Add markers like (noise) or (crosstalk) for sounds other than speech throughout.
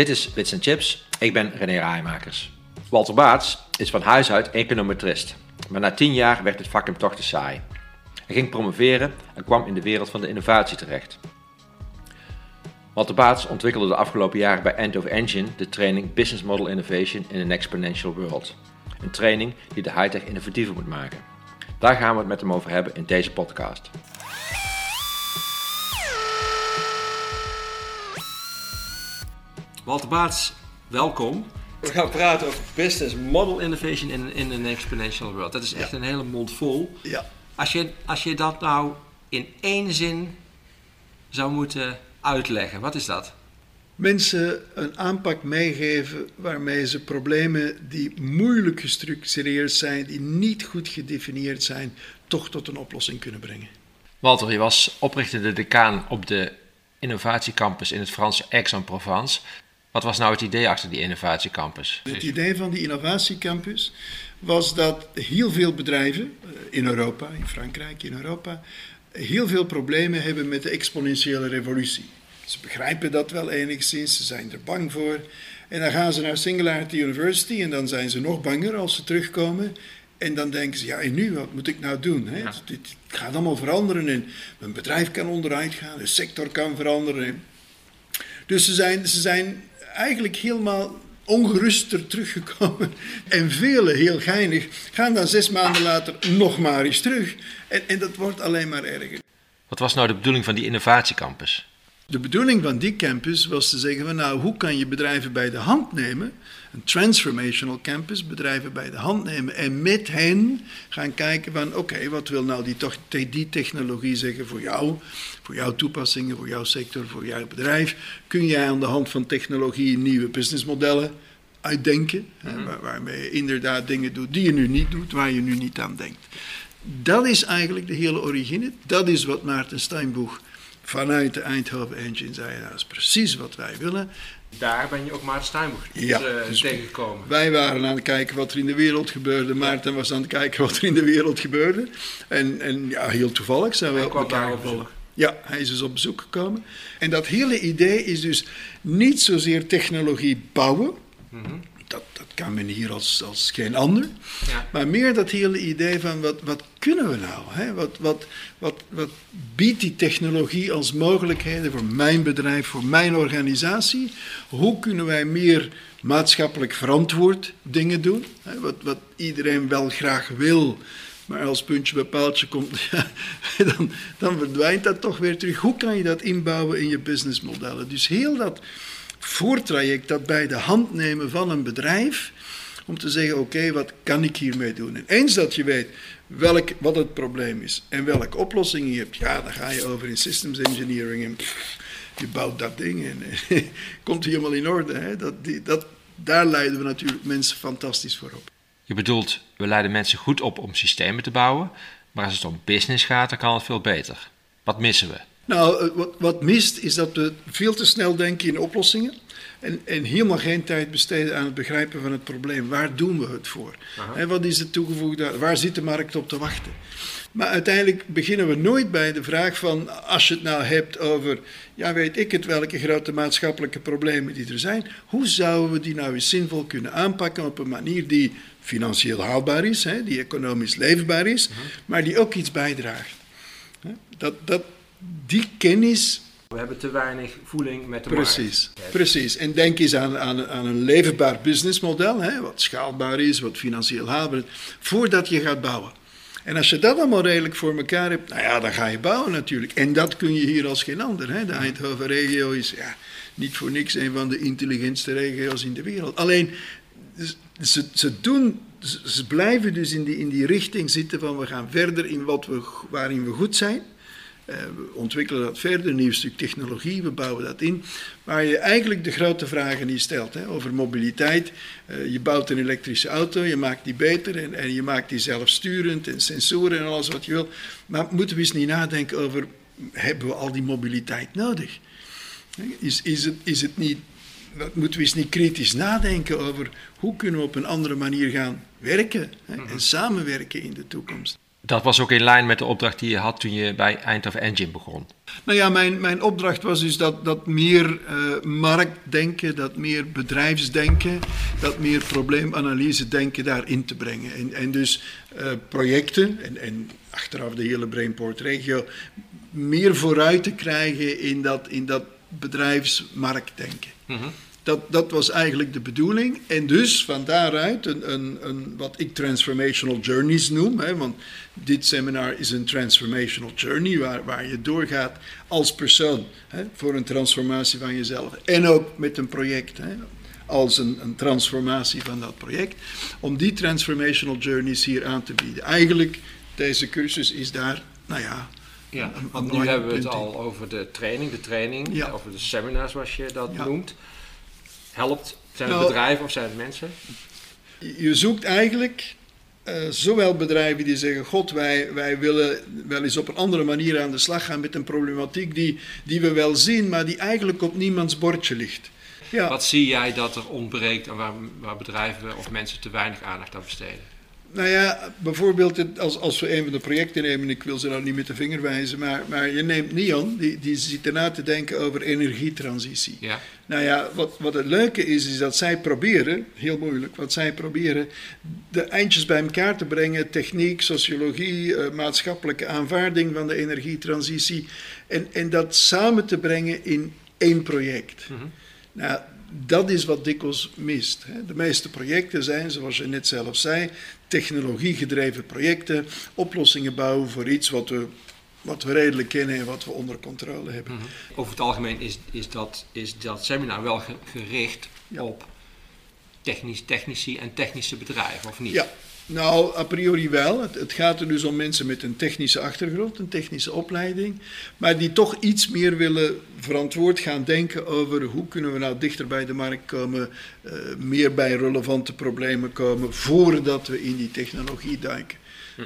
Dit is Bits Chips. Ik ben René Rijmakers. Walter Baats is van huis uit econometrist. Maar na tien jaar werd het vak hem toch te saai. Hij ging promoveren en kwam in de wereld van de innovatie terecht. Walter Baats ontwikkelde de afgelopen jaren bij End of Engine de training Business Model Innovation in an Exponential World. Een training die de high-tech innovatiever moet maken. Daar gaan we het met hem over hebben in deze podcast. Walter Baats, welkom. We gaan praten over Business Model Innovation in, in an Exponential World. Dat is echt een hele mond vol. Ja. Als je, als je dat nou in één zin zou moeten uitleggen, wat is dat? Mensen een aanpak meegeven waarmee ze problemen die moeilijk gestructureerd zijn, die niet goed gedefinieerd zijn, toch tot een oplossing kunnen brengen. Walter, je was oprichtende decaan op de innovatiecampus in het Franse Aix-en-Provence. Wat was nou het idee achter die innovatiecampus? Het idee van die innovatiecampus was dat heel veel bedrijven eh, in Europa, in Frankrijk, in Europa, heel veel problemen hebben met de exponentiële revolutie. Ze begrijpen dat wel enigszins, ze zijn er bang voor. En dan gaan ze naar Singularity University en dan zijn ze nog banger als ze terugkomen. En dan denken ze, ja en nu, wat moet ik nou doen? Hè? Dit gaat allemaal veranderen en mijn bedrijf kan onderuit gaan, de sector kan veranderen. Dus ze zijn, ze zijn eigenlijk helemaal ongeruster teruggekomen. (laughs) En velen, heel geinig, gaan dan zes maanden later nog maar eens terug. En, en dat wordt alleen maar erger. Wat was nou de bedoeling van die innovatiecampus? De bedoeling van die campus was te zeggen van nou, hoe kan je bedrijven bij de hand nemen, een transformational campus, bedrijven bij de hand nemen en met hen gaan kijken van oké, wat wil nou die, die technologie zeggen voor jou, voor jouw toepassingen, voor jouw sector, voor jouw bedrijf. Kun jij aan de hand van technologie nieuwe businessmodellen uitdenken, waar, waarmee je inderdaad dingen doet die je nu niet doet, waar je nu niet aan denkt. Dat is eigenlijk de hele origine, dat is wat Maarten Steinboeg vanuit de Eindhoven Engine zei, dat is precies wat wij willen. Daar ben je ook Maarten Steinboeg ja, uh, dus tegengekomen. Wij waren aan het kijken wat er in de wereld gebeurde. Maarten was aan het kijken wat er in de wereld gebeurde. En, en ja, heel toevallig zijn we op elkaar gevallen. Ja, hij is dus op bezoek gekomen. En dat hele idee is dus niet zozeer technologie bouwen. Mm dat, dat kan men hier als, als geen ander. Ja. Maar meer dat hele idee van wat, wat kunnen we nou? Hè? Wat, wat, wat, wat biedt die technologie als mogelijkheden voor mijn bedrijf, voor mijn organisatie? Hoe kunnen wij meer maatschappelijk verantwoord dingen doen? Hè? Wat, wat iedereen wel graag wil. Maar als puntje bij paaltje komt, (laughs) ja, dan, dan verdwijnt dat toch weer terug. Hoe kan je dat inbouwen in je businessmodellen? Dus heel dat voortraject, dat bij de hand nemen van een bedrijf, om te zeggen, oké, wat kan ik hiermee doen? En eens dat je weet welk, wat het probleem is en welke oplossing je hebt, ja, dan ga je over in systems engineering en je bouwt dat ding en (laughs) komt helemaal in orde. Hè? Dat, die, dat, daar leiden we natuurlijk mensen fantastisch voor op. Je bedoelt, we leiden mensen goed op om systemen te bouwen, maar als het om business gaat, dan kan het veel beter. Wat missen we? Nou, eh, wat, wat mist is dat we veel te snel denken in oplossingen. En, en, helemaal geen tijd besteden aan het begrijpen van het probleem. Waar doen we het voor? En wat is het toegevoegde? Waar zit de markt op te wachten? Maar uiteindelijk beginnen we nooit bij de vraag van, als je het nou hebt over, ja weet ik het, welke grote maatschappelijke problemen die er zijn, hoe zouden we die nou eens zinvol kunnen aanpakken op een manier die financieel haalbaar is, hè, die economisch leefbaar is, maar die ook iets bijdraagt. Dat, dat, die kennis. We hebben te weinig voeling met de precies, markt. Precies. En denk eens aan, aan, aan een leefbaar businessmodel, hè, wat schaalbaar is, wat financieel haalbaar is, voordat je gaat bouwen. En als je dat allemaal redelijk voor elkaar hebt, nou ja, dan ga je bouwen natuurlijk. En dat kun je hier als geen ander. Hè. De Eindhoven-regio is ja, niet voor niks een van de intelligentste regio's in de wereld. Alleen, ze, ze doen ze blijven dus in die, in die richting zitten van we gaan verder in wat we, waarin we goed zijn. Eh, we ontwikkelen dat verder, een nieuw stuk technologie, we bouwen dat in. Waar je eigenlijk de grote vragen niet stelt hè, over mobiliteit. Uh, je bouwt een elektrische auto, je maakt die beter en, en je maakt die zelfsturend en sensoren en alles wat je wil. Maar moeten we eens niet nadenken over, hebben we al die mobiliteit nodig? Is, is, het, is het niet moeten we eens niet kritisch nadenken over hoe kunnen we op een andere manier gaan werken hè, en mhm. samenwerken in de toekomst. Dat was ook in lijn met de opdracht die je had toen je bij Eindhoven Engine begon. Nou ja, mijn, mijn opdracht was dus dat, dat meer uh, marktdenken, dat meer bedrijfsdenken, dat meer probleemanalyse denken daarin te brengen. En, en dus uh, projecten en, en achteraf de hele Brainport regio meer vooruit te krijgen in dat, in dat bedrijfsmarktdenken. Mm -hmm. Dat, dat was eigenlijk de bedoeling. En dus van daaruit een, een, een, wat ik transformational journeys noem. Hè, want dit seminar is een transformational journey waar, waar je doorgaat als persoon hè, voor een transformatie van jezelf. En ook met een project. Hè, als een, een, transformatie van dat project. Om die transformational journeys hier aan te bieden. Eigenlijk, deze cursus is daar, nou ja. Ja, want nu hebben we het al over de training, de training, ja. over de seminars zoals je dat ja. noemt helpt? Zijn het nou, bedrijven of zijn het mensen? Je zoekt eigenlijk uh, zowel bedrijven die zeggen: God, wij, wij willen wel eens op een andere manier aan de slag gaan met een problematiek die, die we wel zien, maar die eigenlijk op niemands bordje ligt. Ja. Wat zie jij dat er ontbreekt en waar, waar bedrijven of mensen te weinig aandacht aan besteden? Nou ja, bijvoorbeeld als, als we een van de projecten nemen, ik wil ze nou niet met de vinger wijzen, maar, maar je neemt Nion, die, die zit erna te denken over energietransitie. Ja. Nou ja, wat, wat het leuke is, is dat zij proberen, heel moeilijk, wat zij proberen, de eindjes bij elkaar te brengen, techniek, sociologie, uh, maatschappelijke aanvaarding van de energietransitie, en, en dat samen te brengen in één project. Mm -hmm. Nou, dat is wat dikwijls mist. De meeste projecten zijn, zoals je net zelf zei, technologiegedreven projecten, oplossingen bouwen voor iets wat we, wat we redelijk kennen en wat we onder controle hebben. Mhm. Over het algemeen is, is, dat, is dat seminar wel gericht op technisch, technici en technische bedrijven, of niet? Ja, nou, a priori wel. Het, gaat er dus om mensen met een technische achtergrond, een technische opleiding, maar die toch iets meer willen verantwoord gaan denken over hoe kunnen we nou dichter bij de markt komen, uh, meer bij relevante problemen komen, voordat we in die technologie duiken.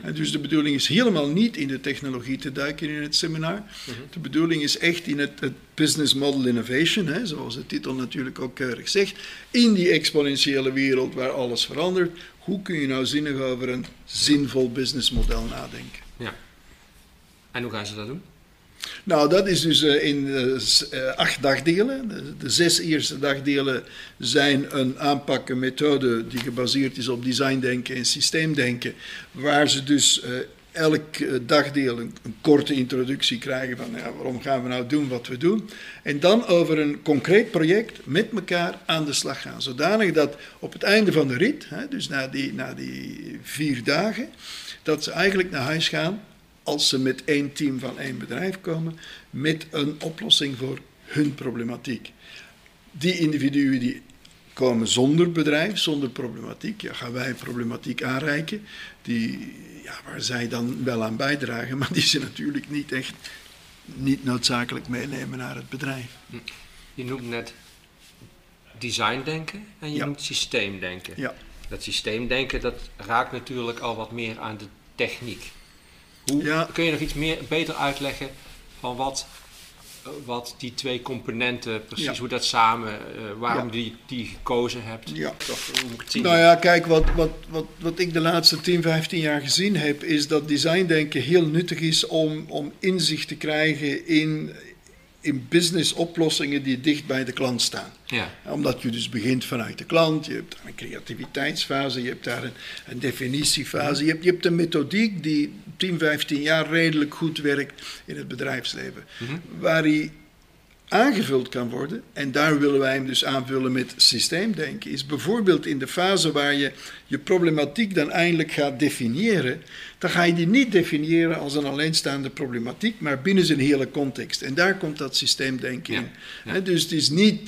En dus de bedoeling is helemaal niet in de technologie te duiken in het seminar. Hm. De bedoeling is echt in het, het business model innovation, hè, zoals de titel natuurlijk ook keurig zegt, in die exponentiële wereld waar alles verandert hoe kun je nou zinnig over een zinvol businessmodel nadenken? Ja. En hoe gaan ze dat doen? Nou, dat is dus uh, in uh, acht dagdelen. De, zes eerste dagdelen zijn een aanpak, een methode die gebaseerd is op designdenken en systeemdenken, waar ze dus elk eh, dagdeel een, korte introductie krijgen van ja, waarom gaan we nou doen wat we doen. En dan over een concreet project met elkaar aan de slag gaan. Zodanig dat op het einde van de rit, dus na die, na die vier dagen, dat ze eigenlijk naar huis gaan als ze met één team van één bedrijf komen, met een oplossing voor hun problematiek. Die individuen die komen zonder bedrijf, zonder problematiek, ja, gaan wij problematiek aanreiken. Die ja, waar zij dan wel aan bijdragen, maar die ze natuurlijk niet echt niet noodzakelijk meenemen naar het bedrijf. Je noemt net designdenken en je noemt systeemdenken. Ja. Dat systeemdenken dat raakt natuurlijk al wat meer aan de techniek. Hoe kun je nog iets meer, beter uitleggen van wat wat die twee componenten, precies hoe dat samen, uh, waarom die, die gekozen hebt. Ja. Toch, hoe moet ik het zien? Nou ja, kijk, wat, wat, wat, wat ik de laatste 10, 15 jaar gezien heb, is dat designdenken heel nuttig is om, om inzicht te krijgen in, in business oplossingen die dicht bij de klant staan. Ja. Omdat je dus begint vanuit de klant, je hebt daar een creativiteitsfase, je hebt daar een, een definitiefase, je hebt, je hebt een methodiek die 10, 15 jaar redelijk goed werkt in het bedrijfsleven. Mhm. Waar hij aangevuld kan worden, en daar willen wij hem dus aanvullen met systeemdenken, is bijvoorbeeld in de fase waar je je problematiek dan eindelijk gaat definiëren, dan ga je die niet definiëren als een alleenstaande problematiek, maar binnen zijn hele context. En daar komt dat systeemdenken in. dus het is niet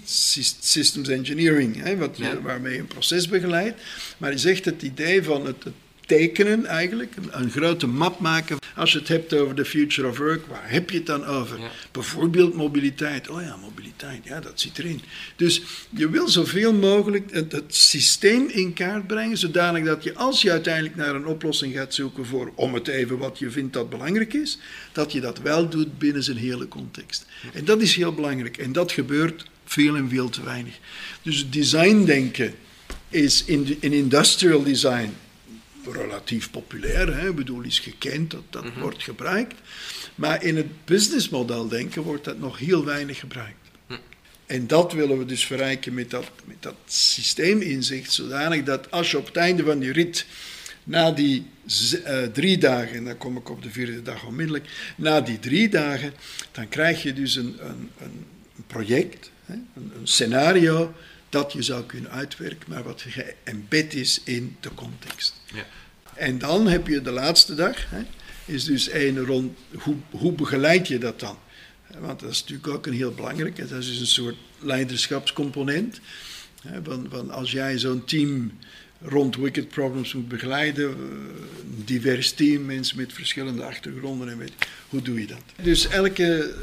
systems engineering, wat waarmee je een proces begeleidt, maar is echt het idee van het, het tekenen eigenlijk, een, grote map maken. Als je het hebt over de future of work, waar heb je het dan over? Bijvoorbeeld mobiliteit. Oh ja, mobiliteit, ja, dat zit erin. Dus je wil zoveel mogelijk het, het, systeem in kaart brengen, zodanig dat je, als je uiteindelijk naar een oplossing gaat zoeken voor, om het even wat je vindt dat belangrijk is, dat je dat wel doet binnen zijn hele context. En dat is heel belangrijk. En dat gebeurt veel en veel te weinig. Dus designdenken is in, in industrial design relatief populair. Hè? Ik bedoel, is gekend, dat, dat mhm. wordt gebruikt. Maar in het businessmodel denken wordt dat nog heel weinig gebruikt. Hm. En dat willen we dus verrijken met dat, met dat systeeminzicht, zodanig dat als je op het einde van die rit, na die uh, drie dagen, en dan kom ik op de vierde dag onmiddellijk, na die drie dagen, dan krijg je dus een, een, een project, hè, een, een scenario dat je zou kunnen uitwerken, maar wat geëmbed is in de context. Ja. En dan heb je de laatste dag, hè, is dus één rond, hoe, hoe begeleid je dat dan? Want dat is natuurlijk ook een heel belangrijk, dat is dus een soort leiderschapscomponent. Hè, van, van als jij zo'n team rond Wicked Problems moet begeleiden. Een divers team, mensen met verschillende achtergronden. En weet, hoe doe je dat? Dus elke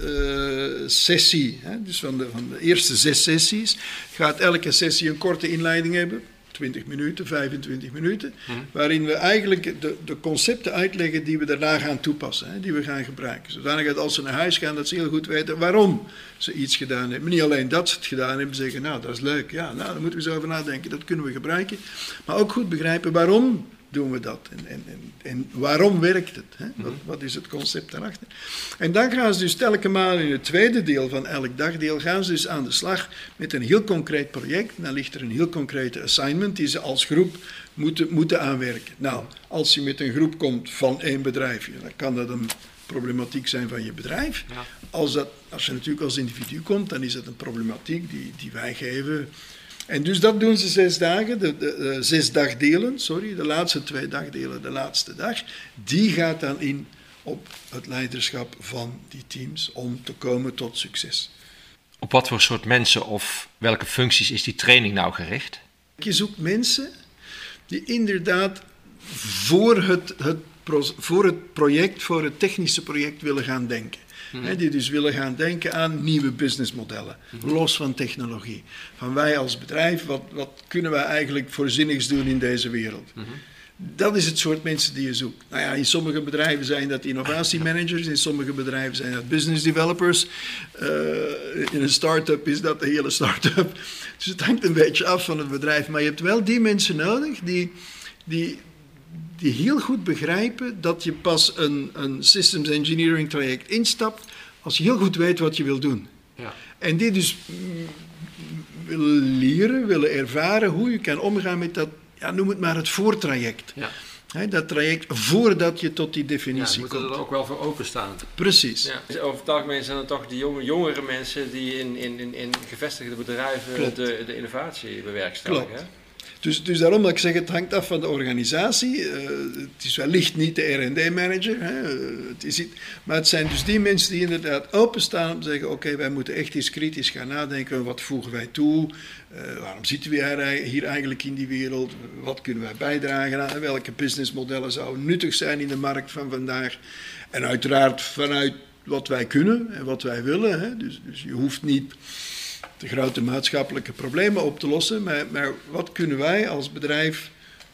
uh, sessie, hè, dus van de, van de eerste zes sessies, gaat elke sessie een korte inleiding hebben. 20 minuten, 25 minuten, mhm. waarin we eigenlijk de, de, concepten uitleggen die we daarna gaan toepassen, hè, die we gaan gebruiken. Zodanig dat als ze naar huis gaan, dat ze heel goed weten waarom ze iets gedaan hebben. niet alleen dat ze het gedaan hebben, zeggen, nou dat is leuk, ja, nou, daar moeten we zo over nadenken, dat kunnen we gebruiken. Maar ook goed begrijpen waarom doen we dat? En, en, en, en waarom werkt het? Hè? Wat, mhm. wat, is het concept daarachter? En dan gaan ze dus telkens maal in het tweede deel van elk dagdeel gaan ze dus aan de slag met een heel concreet project. Dan ligt er een heel concrete assignment die ze als groep moeten, moeten aanwerken. Nou, als je met een groep komt van één bedrijf, dan kan dat een problematiek zijn van je bedrijf. Als, dat, als je natuurlijk als individu komt, dan is dat een problematiek die, die wij geven en dus dat doen ze zes dagen, de, de, zes dagdelen, sorry, de laatste twee dagdelen, de laatste dag. Die gaat dan in op het leiderschap van die teams om te komen tot succes. Op wat voor soort mensen of welke functies is die training nou gericht? Je zoekt mensen die inderdaad voor het, het, voor het project, voor het technische project willen gaan denken. Die dus willen gaan denken aan nieuwe businessmodellen, mhm. los van technologie. Van wij als bedrijf, wat, wat kunnen wij eigenlijk voorzinnigs doen in deze wereld? Mhm. Dat is het soort mensen die je zoekt. Nou ja, in sommige bedrijven zijn dat innovatiemanagers, in sommige bedrijven zijn dat business developers. Uh, in een start-up is dat de hele start-up. (laughs) Dus het hangt een beetje af van het bedrijf. Maar je hebt wel die mensen nodig die, die, die heel goed begrijpen dat je pas een, een systems engineering traject instapt als je heel goed weet wat je wil doen. Ja. En die dus mm, willen leren, willen ervaren hoe je kan omgaan met dat, ja, noem het maar het voortraject. Ja. dat traject voordat je tot die definitie ja, komt. Moet er ook wel voor openstaan. Precies. Ja. Dus over het algemeen zijn het toch die jonge, jongere mensen die in, in, in, in gevestigde bedrijven de, de innovatie bewerkstelligen. Klopt. Dus, dus daarom dat ik zeg, het hangt af van de organisatie. Uh, het is wellicht niet de R&D-manager, maar het zijn dus die mensen die inderdaad openstaan om te zeggen, oké, wij moeten echt eens kritisch gaan nadenken, wat voegen wij toe, uh, waarom zitten we hier eigenlijk in die wereld, wat kunnen wij bijdragen aan, welke businessmodellen zouden nuttig zijn in de markt van vandaag. En uiteraard vanuit wat wij kunnen en wat wij willen. Hè? Dus, dus je hoeft niet de grote maatschappelijke problemen op te lossen, maar, maar wat kunnen wij als bedrijf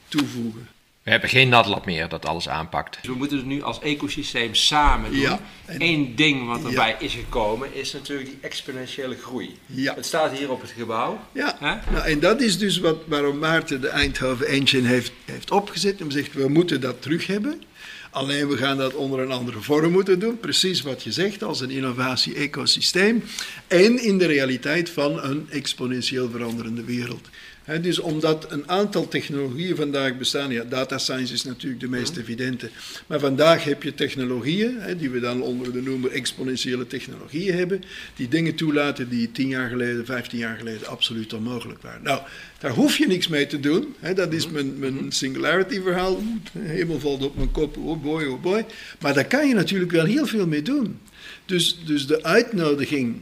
toevoegen? We hebben geen NatLab meer dat alles aanpakt. Dus we moeten het nu als ecosysteem samen doen. Ja, Eén ding wat erbij is gekomen is natuurlijk die exponentiële groei. Ja. Het staat hier op het gebouw. Ja, nou, en dat is dus wat, waarom Maarten de Eindhoven Engine heeft, heeft opgezet. En zegt, we moeten dat terug hebben. Alleen we gaan dat onder een andere vorm moeten doen. Precies wat je zegt, als een innovatie-ecosysteem. En in de realiteit van een exponentieel veranderende wereld dus omdat een aantal technologieën vandaag bestaan, ja, data science is natuurlijk de meest evidente, maar vandaag heb je technologieën, die we dan onder de noemer exponentiële technologieën hebben, die dingen toelaten die tien jaar geleden, vijftien jaar geleden absoluut onmogelijk waren. Nou, daar hoef je niks mee te doen, dat is mijn, mijn singularity verhaal, helemaal valt op mijn kop, oh boy, oh boy, maar daar kan je natuurlijk wel heel veel mee doen. Dus, dus de uitnodiging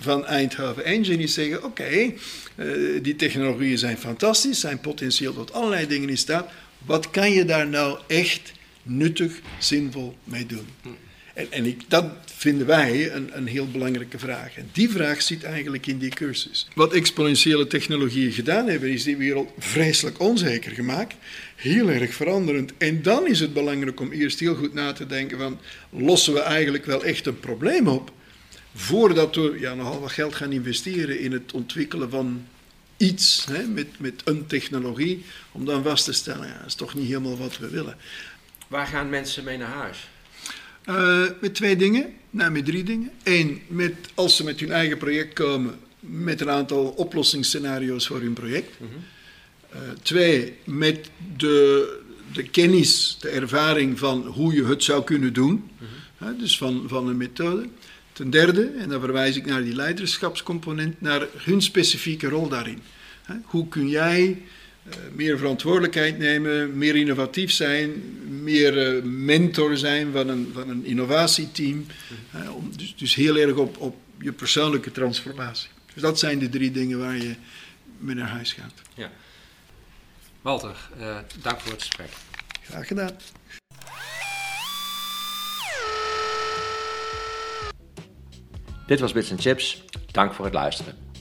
van Eindhoven Engine is zeggen: oké, eh, die technologieën zijn fantastisch, zijn potentieel tot allerlei dingen in staat. Wat kan je daar nou echt nuttig, zinvol mee doen? En, en ik, dat vinden wij een, een heel belangrijke vraag. En die vraag zit eigenlijk in die cursus. Wat exponentiële technologieën gedaan hebben, is die wereld vreselijk onzeker gemaakt. Heel erg veranderend. En dan is het belangrijk om eerst heel goed na te denken van... lossen we eigenlijk wel echt een probleem op? Voordat we ja, nogal wat geld gaan investeren in het ontwikkelen van iets, hè, met, met een technologie, om dan vast te stellen, ja, dat is toch niet helemaal wat we willen. Waar gaan mensen mee naar huis? Uh, met twee dingen, nou met drie dingen. Eén, met, als ze met hun eigen project komen, met een aantal oplossingsscenario's voor hun project. Mm -hmm. uh, twee, met de, de kennis, de ervaring van hoe je het zou kunnen doen. Mm -hmm. uh, dus van, van een methode. Ten derde, en dan verwijs ik naar die leiderschapscomponent, naar hun specifieke rol daarin. Hoe kun jij uh, meer verantwoordelijkheid nemen, meer innovatief zijn, meer uh, mentor zijn van een, van een innovatieteam. Dus, dus heel erg op, op je persoonlijke transformatie. Dus dat zijn de drie dingen waar je mee naar huis gaat. Ja. Walter, dank voor het gesprek. Graag gedaan. Dit was Bits Chips. Dank voor het luisteren.